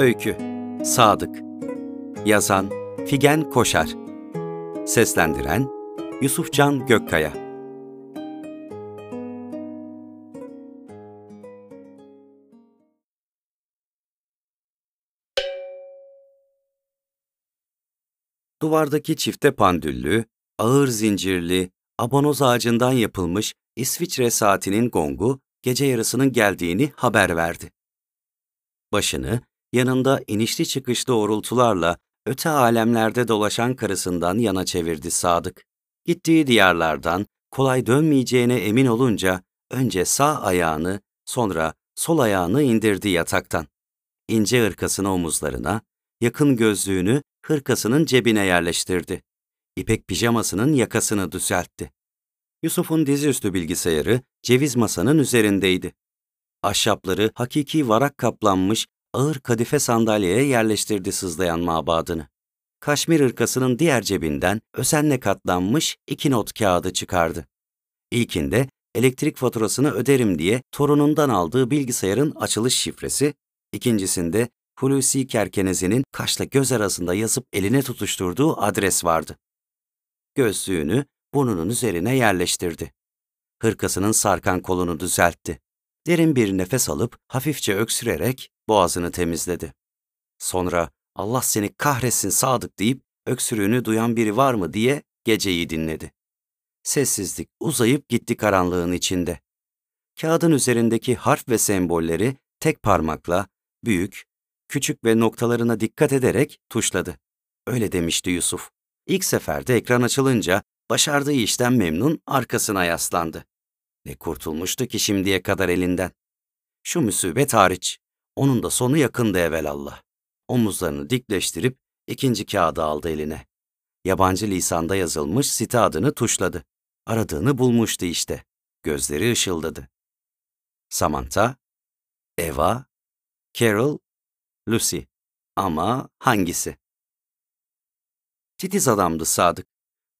Öykü Sadık. Yazan Figen Koşar. Seslendiren Yusufcan Gökkaya. Duvardaki çifte pandüllü, ağır zincirli, abonoz ağacından yapılmış İsviçre saatinin gongu gece yarısının geldiğini haber verdi. Başını yanında inişli çıkışlı orultularla öte alemlerde dolaşan karısından yana çevirdi Sadık. Gittiği diyarlardan kolay dönmeyeceğine emin olunca önce sağ ayağını sonra sol ayağını indirdi yataktan. İnce hırkasını omuzlarına, yakın gözlüğünü hırkasının cebine yerleştirdi. İpek pijamasının yakasını düzeltti. Yusuf'un dizüstü bilgisayarı ceviz masanın üzerindeydi. Ahşapları hakiki varak kaplanmış ağır kadife sandalyeye yerleştirdi sızlayan mabadını. Kaşmir ırkasının diğer cebinden özenle katlanmış iki not kağıdı çıkardı. İlkinde elektrik faturasını öderim diye torunundan aldığı bilgisayarın açılış şifresi, ikincisinde Hulusi Kerkenezi'nin kaşla göz arasında yazıp eline tutuşturduğu adres vardı. Gözlüğünü burnunun üzerine yerleştirdi. Hırkasının sarkan kolunu düzeltti. Derin bir nefes alıp hafifçe öksürerek boğazını temizledi. Sonra Allah seni kahretsin Sadık deyip öksürüğünü duyan biri var mı diye geceyi dinledi. Sessizlik uzayıp gitti karanlığın içinde. Kağıdın üzerindeki harf ve sembolleri tek parmakla büyük, küçük ve noktalarına dikkat ederek tuşladı. Öyle demişti Yusuf. İlk seferde ekran açılınca başardığı işten memnun arkasına yaslandı. Ne kurtulmuştu ki şimdiye kadar elinden. Şu müsibet hariç. Onun da sonu yakındı evelallah. Omuzlarını dikleştirip ikinci kağıdı aldı eline. Yabancı lisanda yazılmış site adını tuşladı. Aradığını bulmuştu işte. Gözleri ışıldadı. Samantha, Eva, Carol, Lucy. Ama hangisi? Titiz adamdı Sadık.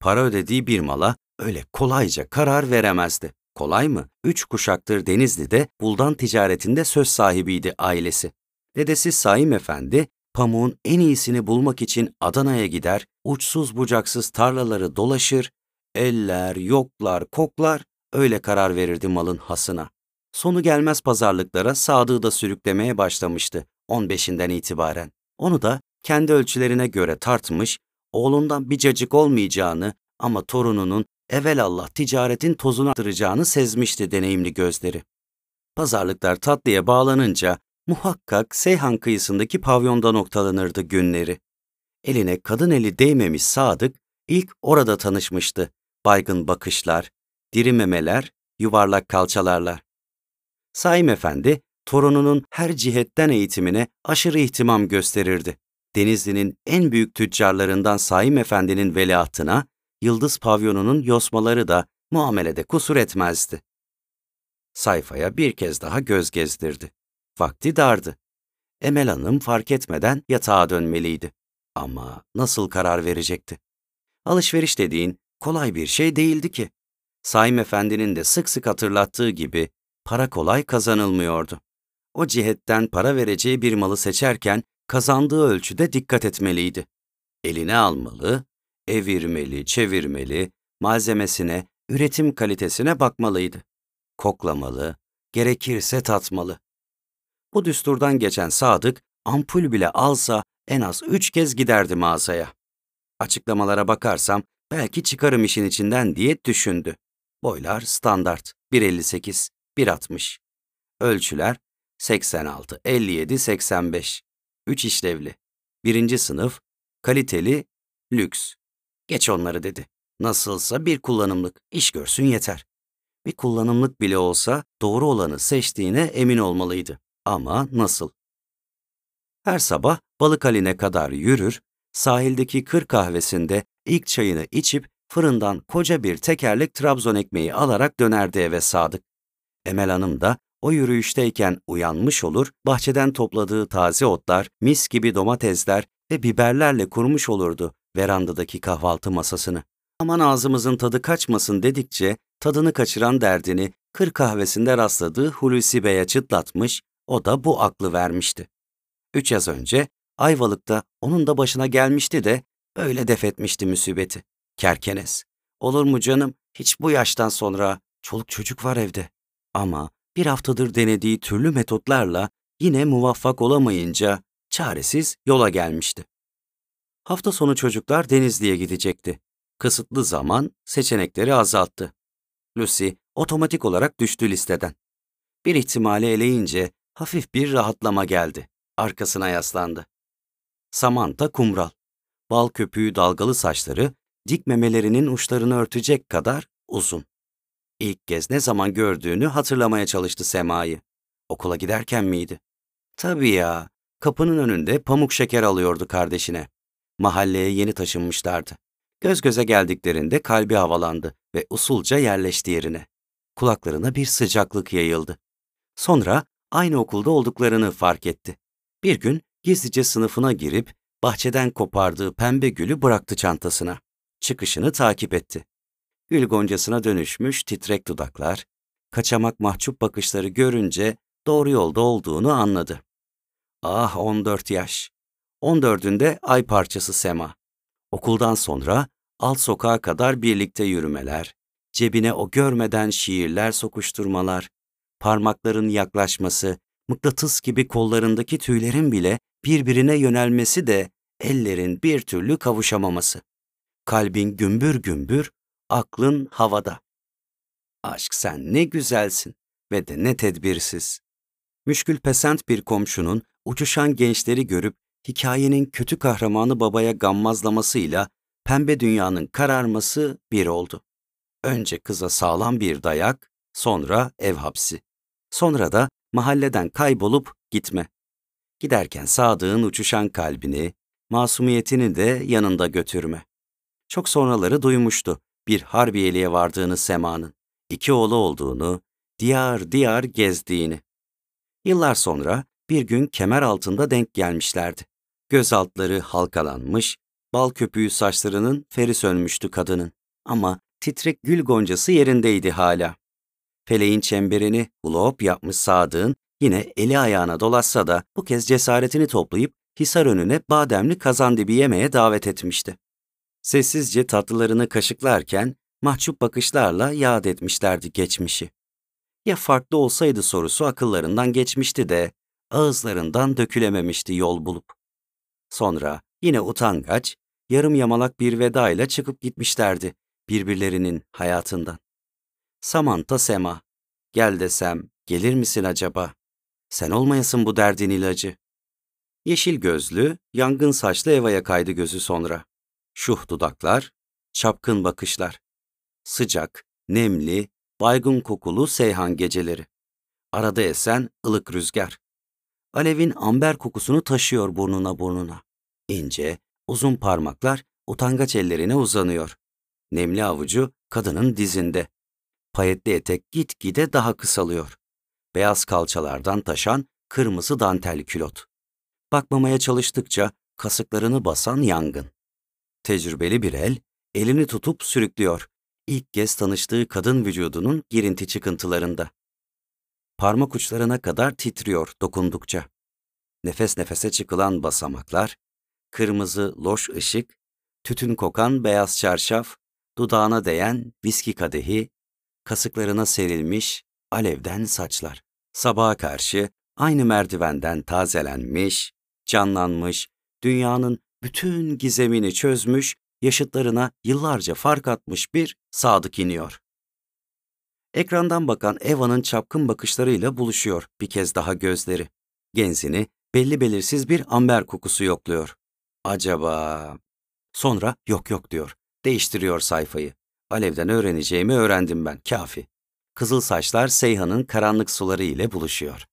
Para ödediği bir mala öyle kolayca karar veremezdi. Kolay mı? Üç kuşaktır Denizli'de buldan ticaretinde söz sahibiydi ailesi. Dedesi Saim Efendi, pamuğun en iyisini bulmak için Adana'ya gider, uçsuz bucaksız tarlaları dolaşır, eller, yoklar, koklar, öyle karar verirdi malın hasına. Sonu gelmez pazarlıklara Sadık'ı da sürüklemeye başlamıştı 15'inden itibaren. Onu da kendi ölçülerine göre tartmış, oğlundan bir cacık olmayacağını ama torununun evelallah ticaretin tozunu attıracağını sezmişti deneyimli gözleri. Pazarlıklar tatlıya bağlanınca muhakkak Seyhan kıyısındaki pavyonda noktalanırdı günleri. Eline kadın eli değmemiş Sadık ilk orada tanışmıştı. Baygın bakışlar, diri memeler, yuvarlak kalçalarla. Saim Efendi, torununun her cihetten eğitimine aşırı ihtimam gösterirdi. Denizli'nin en büyük tüccarlarından Saim Efendi'nin veliahtına Yıldız Pavyonu'nun yosmaları da muamelede kusur etmezdi. Sayfaya bir kez daha göz gezdirdi. Vakti dardı. Emel Hanım fark etmeden yatağa dönmeliydi. Ama nasıl karar verecekti? Alışveriş dediğin kolay bir şey değildi ki. Saim Efendi'nin de sık sık hatırlattığı gibi para kolay kazanılmıyordu. O cihetten para vereceği bir malı seçerken kazandığı ölçüde dikkat etmeliydi. Eline almalı, evirmeli, çevirmeli, malzemesine, üretim kalitesine bakmalıydı. Koklamalı, gerekirse tatmalı. Bu düsturdan geçen Sadık, ampul bile alsa en az üç kez giderdi mağazaya. Açıklamalara bakarsam belki çıkarım işin içinden diye düşündü. Boylar standart 1.58, 1.60. Ölçüler 86, 57, 85. 3 işlevli. Birinci sınıf, kaliteli, lüks. Geç onları dedi. Nasılsa bir kullanımlık, iş görsün yeter. Bir kullanımlık bile olsa doğru olanı seçtiğine emin olmalıydı. Ama nasıl? Her sabah balık haline kadar yürür, sahildeki kır kahvesinde ilk çayını içip fırından koca bir tekerlek Trabzon ekmeği alarak dönerdi eve Sadık. Emel Hanım da o yürüyüşteyken uyanmış olur, bahçeden topladığı taze otlar, mis gibi domatesler ve biberlerle kurmuş olurdu verandadaki kahvaltı masasını. Aman ağzımızın tadı kaçmasın dedikçe tadını kaçıran derdini kır kahvesinde rastladığı Hulusi Bey'e çıtlatmış, o da bu aklı vermişti. Üç yaz önce Ayvalık'ta onun da başına gelmişti de öyle def etmişti musibeti. Kerkenes. Olur mu canım? Hiç bu yaştan sonra çoluk çocuk var evde. Ama bir haftadır denediği türlü metotlarla yine muvaffak olamayınca çaresiz yola gelmişti. Hafta sonu çocuklar Denizli'ye gidecekti. Kısıtlı zaman seçenekleri azalttı. Lucy otomatik olarak düştü listeden. Bir ihtimali eleyince hafif bir rahatlama geldi. Arkasına yaslandı. Samantha kumral. Bal köpüğü dalgalı saçları dik memelerinin uçlarını örtecek kadar uzun. İlk kez ne zaman gördüğünü hatırlamaya çalıştı Sema'yı. Okula giderken miydi? Tabii ya, kapının önünde pamuk şeker alıyordu kardeşine. Mahalleye yeni taşınmışlardı. Göz göze geldiklerinde kalbi havalandı ve usulca yerleşti yerine. Kulaklarına bir sıcaklık yayıldı. Sonra aynı okulda olduklarını fark etti. Bir gün gizlice sınıfına girip bahçeden kopardığı pembe gülü bıraktı çantasına. Çıkışını takip etti. Gül goncasına dönüşmüş titrek dudaklar, kaçamak mahcup bakışları görünce doğru yolda olduğunu anladı. Ah 14 yaş. 14'ünde ay parçası Sema. Okuldan sonra alt sokağa kadar birlikte yürümeler, cebine o görmeden şiirler sokuşturmalar, parmakların yaklaşması, mıknatıs gibi kollarındaki tüylerin bile birbirine yönelmesi de ellerin bir türlü kavuşamaması. Kalbin gümbür gümbür, aklın havada. Aşk sen ne güzelsin ve de ne tedbirsiz. Müşkül pesent bir komşunun uçuşan gençleri görüp hikayenin kötü kahramanı babaya gammazlamasıyla pembe dünyanın kararması bir oldu. Önce kıza sağlam bir dayak, sonra ev hapsi. Sonra da mahalleden kaybolup gitme. Giderken Sadık'ın uçuşan kalbini, masumiyetini de yanında götürme. Çok sonraları duymuştu bir harbiyeliğe vardığını Sema'nın, iki oğlu olduğunu, diyar diyar gezdiğini. Yıllar sonra bir gün kemer altında denk gelmişlerdi. Göz altları halkalanmış, bal köpüğü saçlarının feri sönmüştü kadının. Ama titrek gül goncası yerindeydi hala. Feleğin çemberini hulop yapmış Sadık'ın yine eli ayağına dolaşsa da bu kez cesaretini toplayıp Hisar önüne bademli kazandibi yemeye davet etmişti. Sessizce tatlılarını kaşıklarken mahcup bakışlarla yad etmişlerdi geçmişi. Ya farklı olsaydı sorusu akıllarından geçmişti de ağızlarından dökülememişti yol bulup. Sonra yine utangaç, yarım yamalak bir veda ile çıkıp gitmişlerdi birbirlerinin hayatından. Samantha Sema, gel desem gelir misin acaba? Sen olmayasın bu derdin ilacı. Yeşil gözlü, yangın saçlı Eva'ya kaydı gözü sonra. Şuh dudaklar, çapkın bakışlar. Sıcak, nemli, baygın kokulu Seyhan geceleri. Arada esen ılık rüzgar. Alev'in amber kokusunu taşıyor burnuna burnuna. İnce, uzun parmaklar utangaç ellerine uzanıyor. Nemli avucu kadının dizinde. Payetli etek gitgide daha kısalıyor. Beyaz kalçalardan taşan kırmızı dantel külot. Bakmamaya çalıştıkça kasıklarını basan yangın. Tecrübeli bir el, elini tutup sürüklüyor. İlk kez tanıştığı kadın vücudunun girinti çıkıntılarında. Parmak uçlarına kadar titriyor dokundukça. Nefes nefese çıkılan basamaklar, kırmızı loş ışık, tütün kokan beyaz çarşaf, dudağına değen viski kadehi, kasıklarına serilmiş alevden saçlar. Sabaha karşı aynı merdivenden tazelenmiş, canlanmış, dünyanın bütün gizemini çözmüş, yaşıtlarına yıllarca fark atmış bir Sadık iniyor. Ekrandan bakan Eva'nın çapkın bakışlarıyla buluşuyor bir kez daha gözleri. Genzini belli belirsiz bir amber kokusu yokluyor. Acaba... Sonra yok yok diyor. Değiştiriyor sayfayı. Alev'den öğreneceğimi öğrendim ben, kafi. Kızıl saçlar Seyhan'ın karanlık suları ile buluşuyor.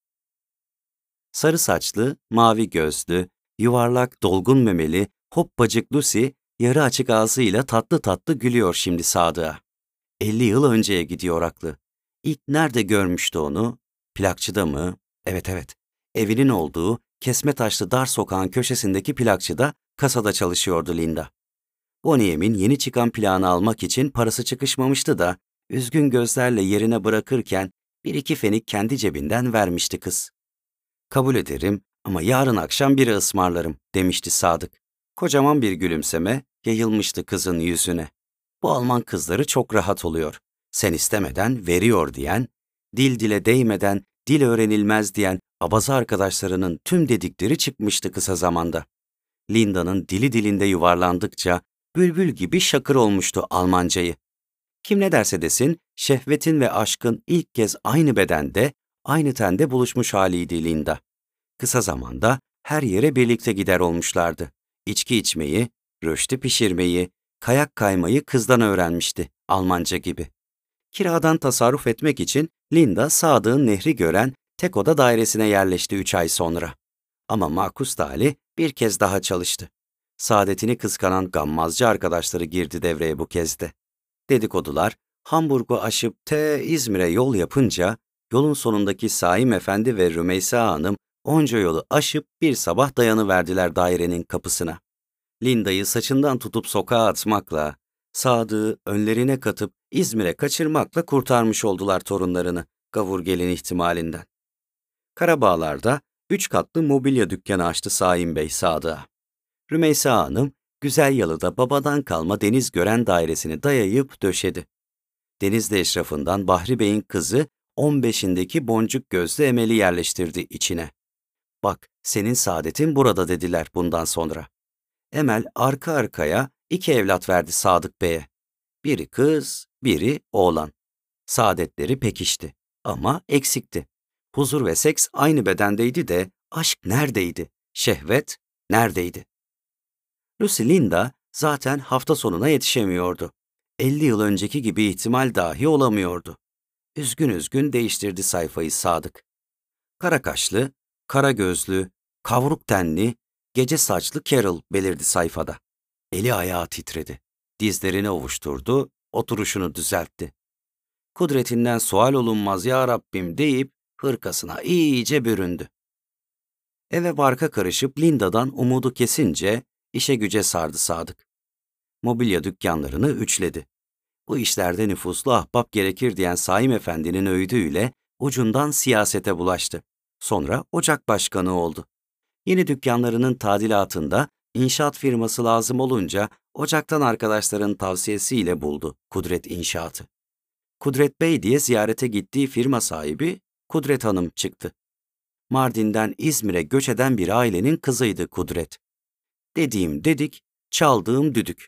Sarı saçlı, mavi gözlü, yuvarlak, dolgun memeli, hoppacık Lucy, yarı açık ağzıyla tatlı tatlı gülüyor şimdi Sadık'a. 50 yıl önceye gidiyor aklı. İlk nerede görmüştü onu? Plakçıda mı? Evet evet. Evinin olduğu kesme taşlı dar sokağın köşesindeki plakçıda kasada çalışıyordu Linda. Bonnie'min yeni çıkan planı almak için parası çıkışmamıştı da üzgün gözlerle yerine bırakırken bir iki fenik kendi cebinden vermişti kız. Kabul ederim Ama yarın akşam biri ısmarlarım demişti Sadık. Kocaman bir gülümseme yayılmıştı kızın yüzüne. Bu Alman kızları çok rahat oluyor. Sen istemeden veriyor diyen, dil dile değmeden dil öğrenilmez diyen abaza arkadaşlarının tüm dedikleri çıkmıştı kısa zamanda. Linda'nın dili dilinde yuvarlandıkça bülbül gibi şakır olmuştu Almancayı. Kim ne derse desin, şehvetin ve aşkın ilk kez aynı bedende, aynı tende buluşmuş haliydi Linda. Kısa zamanda her yere birlikte gider olmuşlardı. İçki içmeyi, röştü pişirmeyi, kayak kaymayı kızdan öğrenmişti, Almanca gibi. Kiradan tasarruf etmek için Linda Sadık'ın nehri gören tek oda dairesine yerleşti üç ay sonra. Ama Makus Tali bir kez daha çalıştı. Saadetini kıskanan gammazcı arkadaşları girdi devreye bu kez de. Dedikodular, Hamburg'u aşıp T İzmir'e yol yapınca, yolun sonundaki Saim Efendi ve Rümeysa Hanım onca yolu aşıp bir sabah dayanıverdiler dairenin kapısına. Linda'yı saçından tutup sokağa atmakla, Sadık'ı önlerine katıp İzmir'e kaçırmakla kurtarmış oldular torunlarını gavur gelin ihtimalinden. Karabağlar'da üç katlı mobilya dükkanı açtı Saim Bey Sadık'a. Rümeysa Hanım, Güzel Yalı'da babadan kalma deniz gören dairesini dayayıp döşedi. Denizli eşrafından Bahri Bey'in kızı 15'indeki boncuk gözlü Emel'i yerleştirdi içine. Bak, senin saadetin burada dediler bundan sonra. Emel arka arkaya iki evlat verdi Sadık Bey'e. Biri kız, biri oğlan. Saadetleri pekişti ama eksikti. Huzur ve seks aynı bedendeydi de aşk neredeydi? Şehvet neredeydi? Lucy Linda zaten hafta sonuna yetişemiyordu. 50 yıl önceki gibi ihtimal dahi olamıyordu. Üzgün üzgün değiştirdi sayfayı Sadık. Kara kaşlı, kara gözlü, kavruk tenli, gece saçlı Carol belirdi sayfada. Eli ayağı titredi. Dizlerini ovuşturdu, oturuşunu düzeltti. Kudretinden sual olunmaz ya Rabbim deyip hırkasına iyice büründü. Eve barka karışıp Linda'dan umudu kesince işe güce sardı Sadık. Mobilya dükkanlarını üçledi. Bu işlerde nüfuslu ahbap gerekir diyen Saim Efendi'nin öğüdüyle ucundan siyasete bulaştı. Sonra ocak başkanı oldu. Yeni dükkanlarının tadilatında inşaat firması lazım olunca ocaktan arkadaşların tavsiyesiyle buldu Kudret İnşaatı. Kudret Bey diye ziyarete gittiği firma sahibi Kudret Hanım çıktı. Mardin'den İzmir'e göç eden bir ailenin kızıydı Kudret. Dediğim dedik, çaldığım düdük.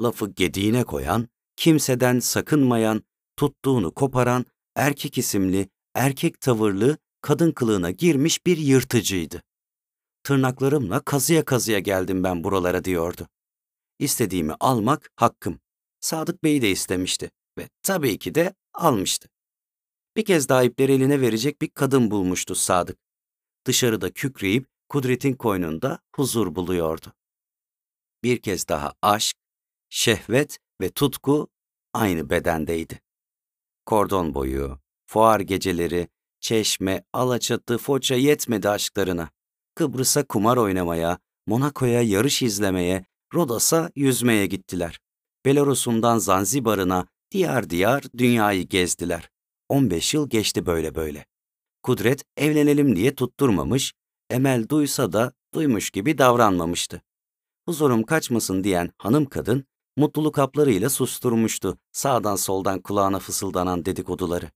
Lafı gediğine koyan, kimseden sakınmayan, tuttuğunu koparan, erkek isimli, erkek tavırlı, kadın kılığına girmiş bir yırtıcıydı. Tırnaklarımla kazıya kazıya geldim ben buralara diyordu. İstediğimi almak hakkım. Sadık Bey de istemişti ve tabii ki de almıştı. Bir kez daha ipleri eline verecek bir kadın bulmuştu Sadık. Dışarıda kükreyip Kudret'in koynunda huzur buluyordu. Bir kez daha aşk, şehvet ve tutku aynı bedendeydi. Kordon boyu, fuar geceleri, çeşme, alaçatı, foça yetmedi aşklarına. Kıbrıs'a kumar oynamaya, Monaco'ya yarış izlemeye, Rodos'a yüzmeye gittiler. Belarus'undan Zanzibar'ına diyar diyar dünyayı gezdiler. 15 yıl geçti böyle böyle. Kudret evlenelim diye tutturmamış, Emel duysa da duymuş gibi davranmamıştı. Huzurum kaçmasın diyen hanım kadın, mutluluk haplarıyla susturmuştu sağdan soldan kulağına fısıldanan dedikoduları.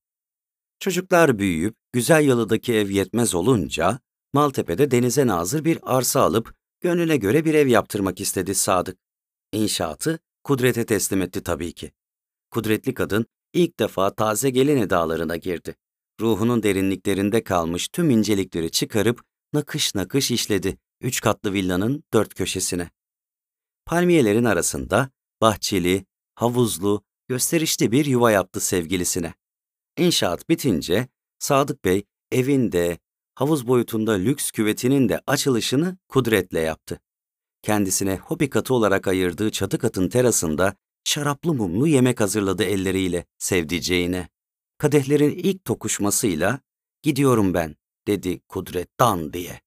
Çocuklar büyüyüp güzel yalıdaki ev yetmez olunca, Maltepe'de denize nazır bir arsa alıp gönlüne göre bir ev yaptırmak istedi Sadık. İnşaatı Kudret'e teslim etti tabii ki. Kudretli kadın ilk defa taze gelin edalarına girdi. Ruhunun derinliklerinde kalmış tüm incelikleri çıkarıp nakış nakış işledi üç katlı villanın dört köşesine. Palmiyelerin arasında bahçeli, havuzlu, gösterişli bir yuva yaptı sevgilisine. İnşaat bitince Sadık Bey evinde, havuz boyutunda lüks küvetinin de açılışını kudretle yaptı. Kendisine hobi katı olarak ayırdığı çatı katın terasında şaraplı mumlu yemek hazırladı elleriyle sevdiceğine. Kadehlerin ilk tokuşmasıyla gidiyorum ben dedi Kudret dan diye.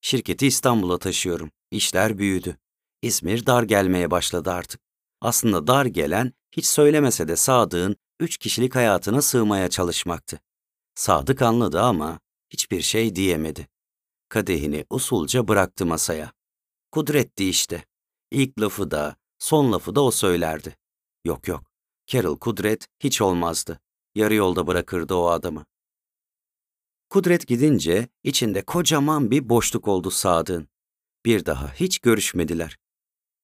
Şirketi İstanbul'a taşıyorum. İşler büyüdü. İzmir dar gelmeye başladı artık. Aslında dar gelen hiç söylemese de Sadık'ın üç kişilik hayatına sığmaya çalışmaktı. Sadık anladı ama hiçbir şey diyemedi. Kadehini usulca bıraktı masaya. Kudretti işte. İlk lafı da, son lafı da o söylerdi. Yok yok, Carol Kudret hiç olmazdı. Yarı yolda bırakırdı o adamı. Kudret gidince içinde kocaman bir boşluk oldu Sadık'ın. Bir daha hiç görüşmediler.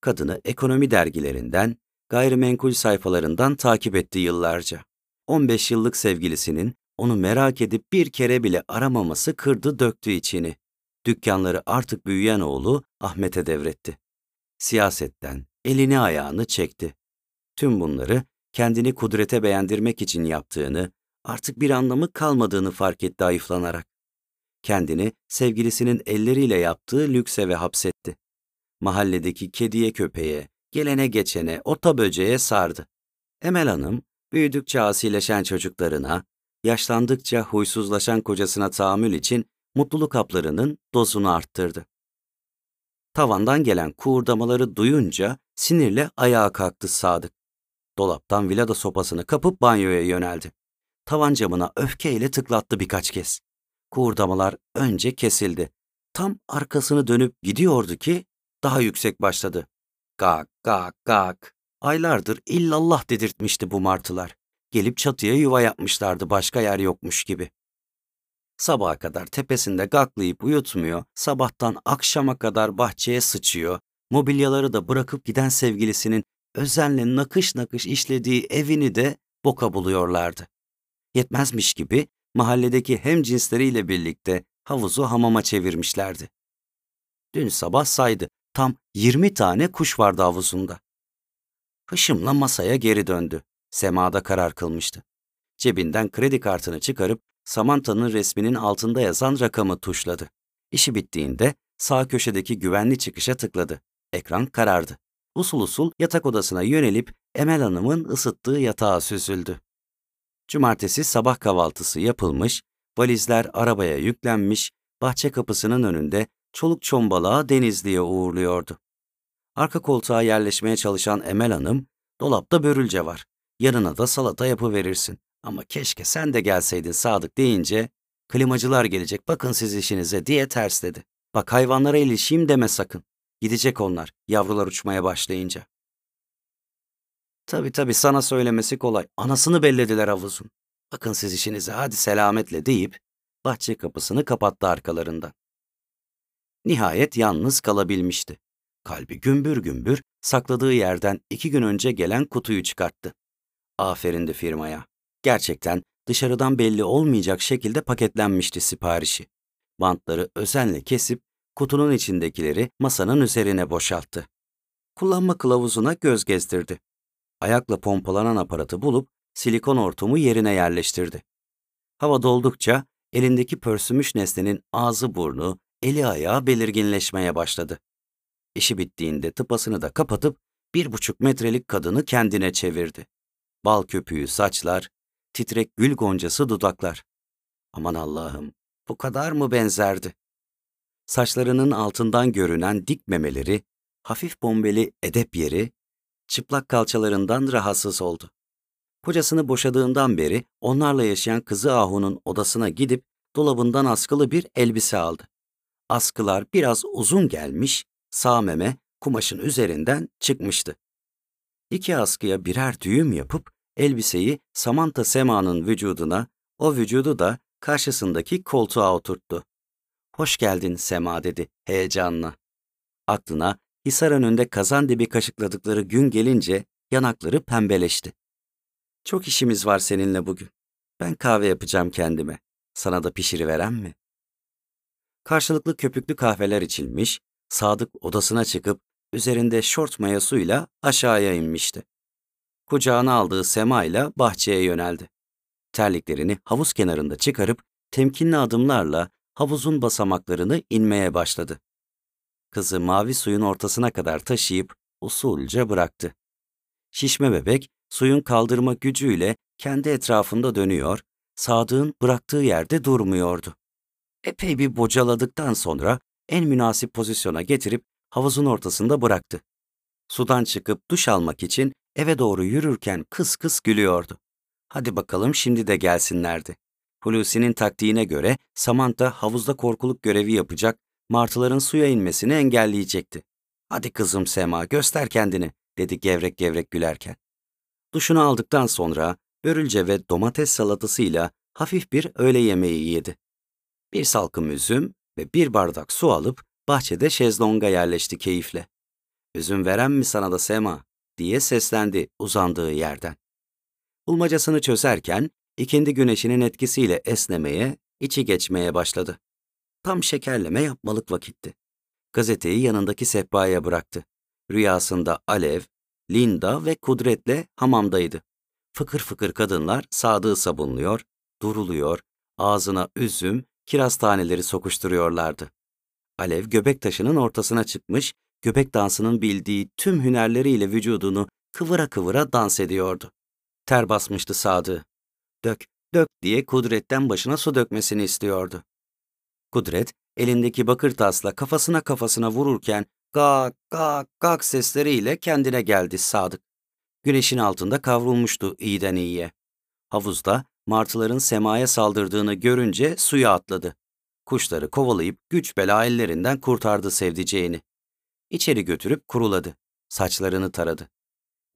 Kadını ekonomi dergilerinden, gayrimenkul sayfalarından takip etti yıllarca. 15 yıllık sevgilisinin onu merak edip bir kere bile aramaması kırdı döktü içini. Dükkanları artık büyüyen oğlu Ahmet'e devretti. Siyasetten elini ayağını çekti. Tüm bunları kendini kudrete beğendirmek için yaptığını, artık bir anlamı kalmadığını fark etti ayıflanarak. Kendini sevgilisinin elleriyle yaptığı lükse ve hapsetti. Mahalledeki kediye köpeğe, gelene geçene, ota böceğe sardı. Emel Hanım, büyüdükçe asileşen çocuklarına, yaşlandıkça huysuzlaşan kocasına tahammül için mutluluk haplarının dozunu arttırdı. Tavandan gelen kuğurdamaları duyunca sinirle ayağa kalktı Sadık. Dolaptan vilada sopasını kapıp banyoya yöneldi. Tavan camına öfkeyle tıklattı birkaç kez. Kuğurdamalar önce kesildi. Tam arkasını dönüp gidiyordu ki daha yüksek başladı. Gak gak gak. Aylardır illallah dedirtmişti bu martılar. Gelip çatıya yuva yapmışlardı başka yer yokmuş gibi. Sabaha kadar tepesinde gaklayıp uyutmuyor, sabahtan akşama kadar bahçeye sıçıyor, mobilyaları da bırakıp giden sevgilisinin özenle nakış nakış işlediği evini de boka buluyorlardı. Yetmezmiş gibi mahalledeki hem cinsleriyle birlikte havuzu hamama çevirmişlerdi. Dün sabah saydı, tam 20 tane kuş vardı havuzunda. Hışımla masaya geri döndü. Semada karar kılmıştı. Cebinden kredi kartını çıkarıp Samantha'nın resminin altında yazan rakamı tuşladı. İşi bittiğinde sağ köşedeki güvenli çıkışa tıkladı. Ekran karardı. Usul usul yatak odasına yönelip Emel Hanım'ın ısıttığı yatağa süzüldü. Cumartesi sabah kahvaltısı yapılmış, valizler arabaya yüklenmiş, bahçe kapısının önünde çoluk çombalağı Denizli'ye uğurluyordu. Arka koltuğa yerleşmeye çalışan Emel Hanım, dolapta börülce var. Yanına da salata yapıverirsin. Ama keşke sen de gelseydin Sadık deyince, klimacılar gelecek bakın siz işinize diye tersledi. Bak hayvanlara ilişeyim deme sakın. Gidecek onlar, yavrular uçmaya başlayınca. Tabii tabii sana söylemesi kolay. Anasını bellediler havuzun. Bakın siz işinize hadi selametle deyip bahçe kapısını kapattı arkalarında. Nihayet yalnız kalabilmişti. Kalbi gümbür gümbür sakladığı yerden iki gün önce gelen kutuyu çıkarttı. Aferindi firmaya. Gerçekten dışarıdan belli olmayacak şekilde paketlenmişti siparişi. Bantları özenle kesip kutunun içindekileri masanın üzerine boşalttı. Kullanma kılavuzuna göz gezdirdi. Ayakla pompalanan aparatı bulup silikon hortumu yerine yerleştirdi. Hava doldukça elindeki pörsümüş nesnenin ağzı burnu, eli ayağı belirginleşmeye başladı. İşi bittiğinde tıpasını da kapatıp bir buçuk metrelik kadını kendine çevirdi. Bal köpüğü saçlar, titrek gül goncası dudaklar. Aman Allah'ım, bu kadar mı benzerdi? Saçlarının altından görünen dik memeleri, hafif bombeli edep yeri, çıplak kalçalarından rahatsız oldu. Kocasını boşadığından beri onlarla yaşayan kızı Ahu'nun odasına gidip dolabından askılı bir elbise aldı. Askılar biraz uzun gelmiş, sağ meme kumaşın üzerinden çıkmıştı. İki askıya birer düğüm yapıp elbiseyi Samantha Sema'nın vücuduna, o vücudu da karşısındaki koltuğa oturttu. Hoş geldin Sema dedi heyecanla. Aklına Hisar önünde kazan dibi kaşıkladıkları gün gelince yanakları pembeleşti. Çok işimiz var seninle bugün. Ben kahve yapacağım kendime. Sana da pişiriveren mi? Karşılıklı köpüklü kahveler içilmiş, Sadık odasına çıkıp üzerinde şort mayasıyla aşağıya inmişti. Kucağına aldığı Sema ile bahçeye yöneldi. Terliklerini havuz kenarında çıkarıp temkinli adımlarla havuzun basamaklarını inmeye başladı. Kızı mavi suyun ortasına kadar taşıyıp usulca bıraktı. Şişme bebek suyun kaldırma gücüyle kendi etrafında dönüyor, Sadık'ın bıraktığı yerde durmuyordu. Epey bir bocaladıktan sonra en münasip pozisyona getirip havuzun ortasında bıraktı. Sudan çıkıp duş almak için eve doğru yürürken kıs kıs gülüyordu. Hadi bakalım şimdi de gelsinlerdi. Hulusi'nin taktiğine göre Samantha havuzda korkuluk görevi yapacak, martıların suya inmesini engelleyecekti. Hadi kızım Sema göster kendini dedi gevrek gevrek gülerken. Duşunu aldıktan sonra börülce ve domates salatasıyla hafif bir öğle yemeği yedi. Bir salkım üzüm ve bir bardak su alıp bahçede şezlonga yerleşti keyifle. Üzüm veren mi sana da Sema diye seslendi uzandığı yerden. Bulmacasını çözerken ikindi güneşinin etkisiyle esnemeye, içi geçmeye başladı. Tam şekerleme yapmalık vakitti. Gazeteyi yanındaki sehpaya bıraktı. Rüyasında Alev, Linda ve Kudret'le hamamdaydı. Fıkır fıkır kadınlar Sadık'ı sabunluyor, duruluyor, ağzına üzüm, kiraz taneleri sokuşturuyorlardı. Alev göbek taşının ortasına çıkmış, göbek dansının bildiği tüm hünerleriyle vücudunu kıvıra kıvıra dans ediyordu. Ter basmıştı Sadık. Dök, dök diye Kudret'ten başına su dökmesini istiyordu. Kudret, elindeki bakır tasla kafasına kafasına vururken gak gak gak sesleriyle kendine geldi Sadık. Güneşin altında kavrulmuştu iyiden iyiye. Havuzda martıların semaya saldırdığını görünce suya atladı. Kuşları kovalayıp güç bela ellerinden kurtardı sevdiceğini. İçeri götürüp kuruladı. Saçlarını taradı.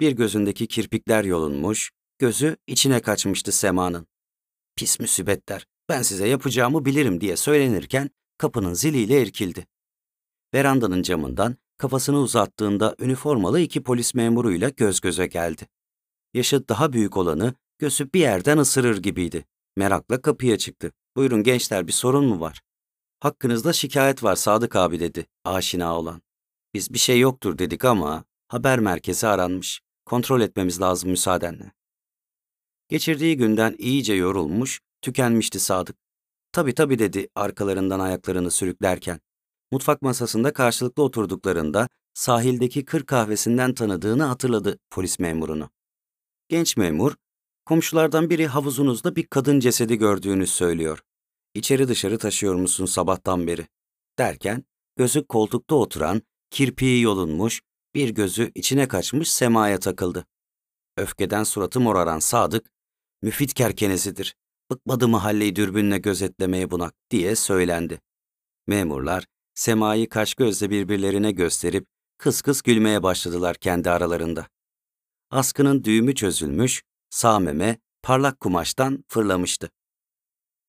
Bir gözündeki kirpikler yolunmuş, gözü içine kaçmıştı Sema'nın. Pis müsibetler, ben size yapacağımı bilirim diye söylenirken kapının ziliyle irkildi. Verandanın camından kafasını uzattığında üniformalı iki polis memuruyla göz göze geldi. Yaşı daha büyük olanı gözü bir yerden ısırır gibiydi. Merakla kapıya çıktı. Buyurun gençler bir sorun mu var? Hakkınızda şikayet var Sadık abi dedi aşina olan. Biz bir şey yoktur dedik ama haber merkezi aranmış. Kontrol etmemiz lazım müsaadenle. Geçirdiği günden iyice yorulmuş, tükenmişti Sadık. Tabi tabi dedi arkalarından ayaklarını sürüklerken. Mutfak masasında karşılıklı oturduklarında sahildeki kır kahvesinden tanıdığını hatırladı polis memurunu. Genç memur, komşulardan biri havuzunuzda bir kadın cesedi gördüğünü söylüyor. İçeri dışarı taşıyor musun sabahtan beri? Derken gözü koltukta oturan, kirpiği yolunmuş, bir gözü içine kaçmış semaya takıldı. Öfkeden suratı moraran Sadık, müfit kerkenesidir, bıkmadı mahalleyi dürbünle gözetlemeye bunak diye söylendi. Memurlar, semayı kaş gözle birbirlerine gösterip kıs kıs gülmeye başladılar kendi aralarında. Askının düğümü çözülmüş, sağ meme parlak kumaştan fırlamıştı.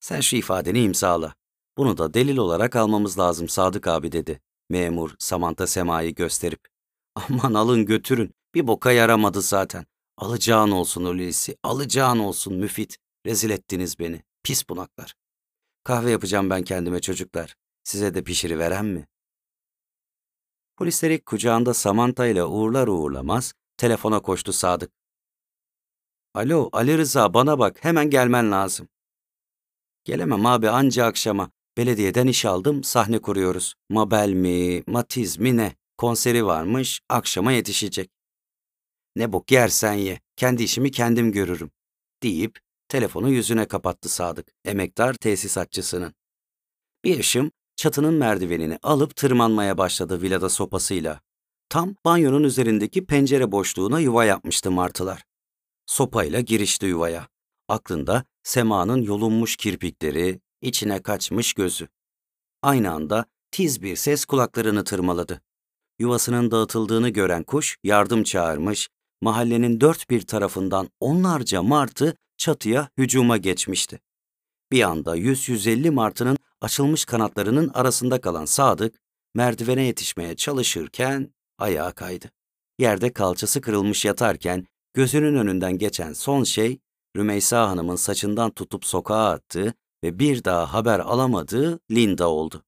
Sen şu ifadeni imzala. Bunu da delil olarak almamız lazım Sadık abi dedi. Memur Samantha Sema'yı gösterip. Aman alın götürün. Bir boka yaramadı zaten. Alacağın olsun Hulusi, alacağın olsun Müfit. Rezil ettiniz beni, pis bunaklar. Kahve yapacağım ben kendime çocuklar. Size de pişiri veren mi? Polisleri kucağında Samantha ile uğurlar uğurlamaz telefona koştu Sadık. Alo Ali Rıza bana bak hemen gelmen lazım. Gelemem abi anca akşama. Belediyeden iş aldım sahne kuruyoruz. Mabel mi, Matiz mi ne? Konseri varmış akşama yetişecek. Ne bok yersen ye, kendi işimi kendim görürüm. Deyip telefonu yüzüne kapattı Sadık, emektar tesisatçısının. Bir ışım çatının merdivenini alıp tırmanmaya başladı vilada sopasıyla. Tam banyonun üzerindeki pencere boşluğuna yuva yapmıştı martılar. Sopayla girişti yuvaya. Aklında semanın yolunmuş kirpikleri, içine kaçmış gözü. Aynı anda tiz bir ses kulaklarını tırmaladı. Yuvasının dağıtıldığını gören kuş yardım çağırmış, mahallenin dört bir tarafından onlarca martı çatıya hücuma geçmişti. Bir anda 100-150 martının açılmış kanatlarının arasında kalan Sadık, merdivene yetişmeye çalışırken ayağa kaydı. Yerde kalçası kırılmış yatarken gözünün önünden geçen son şey, Rümeysa Hanım'ın saçından tutup sokağa attığı ve bir daha haber alamadığı Linda oldu.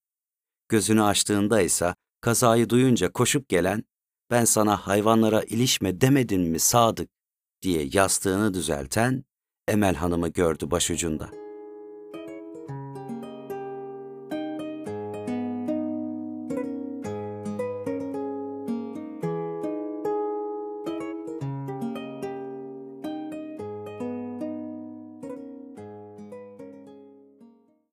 Gözünü açtığında ise kazayı duyunca koşup gelen, ben sana hayvanlara ilişme demedim mi Sadık diye yastığını düzelten Emel Hanım'ı gördü başucunda.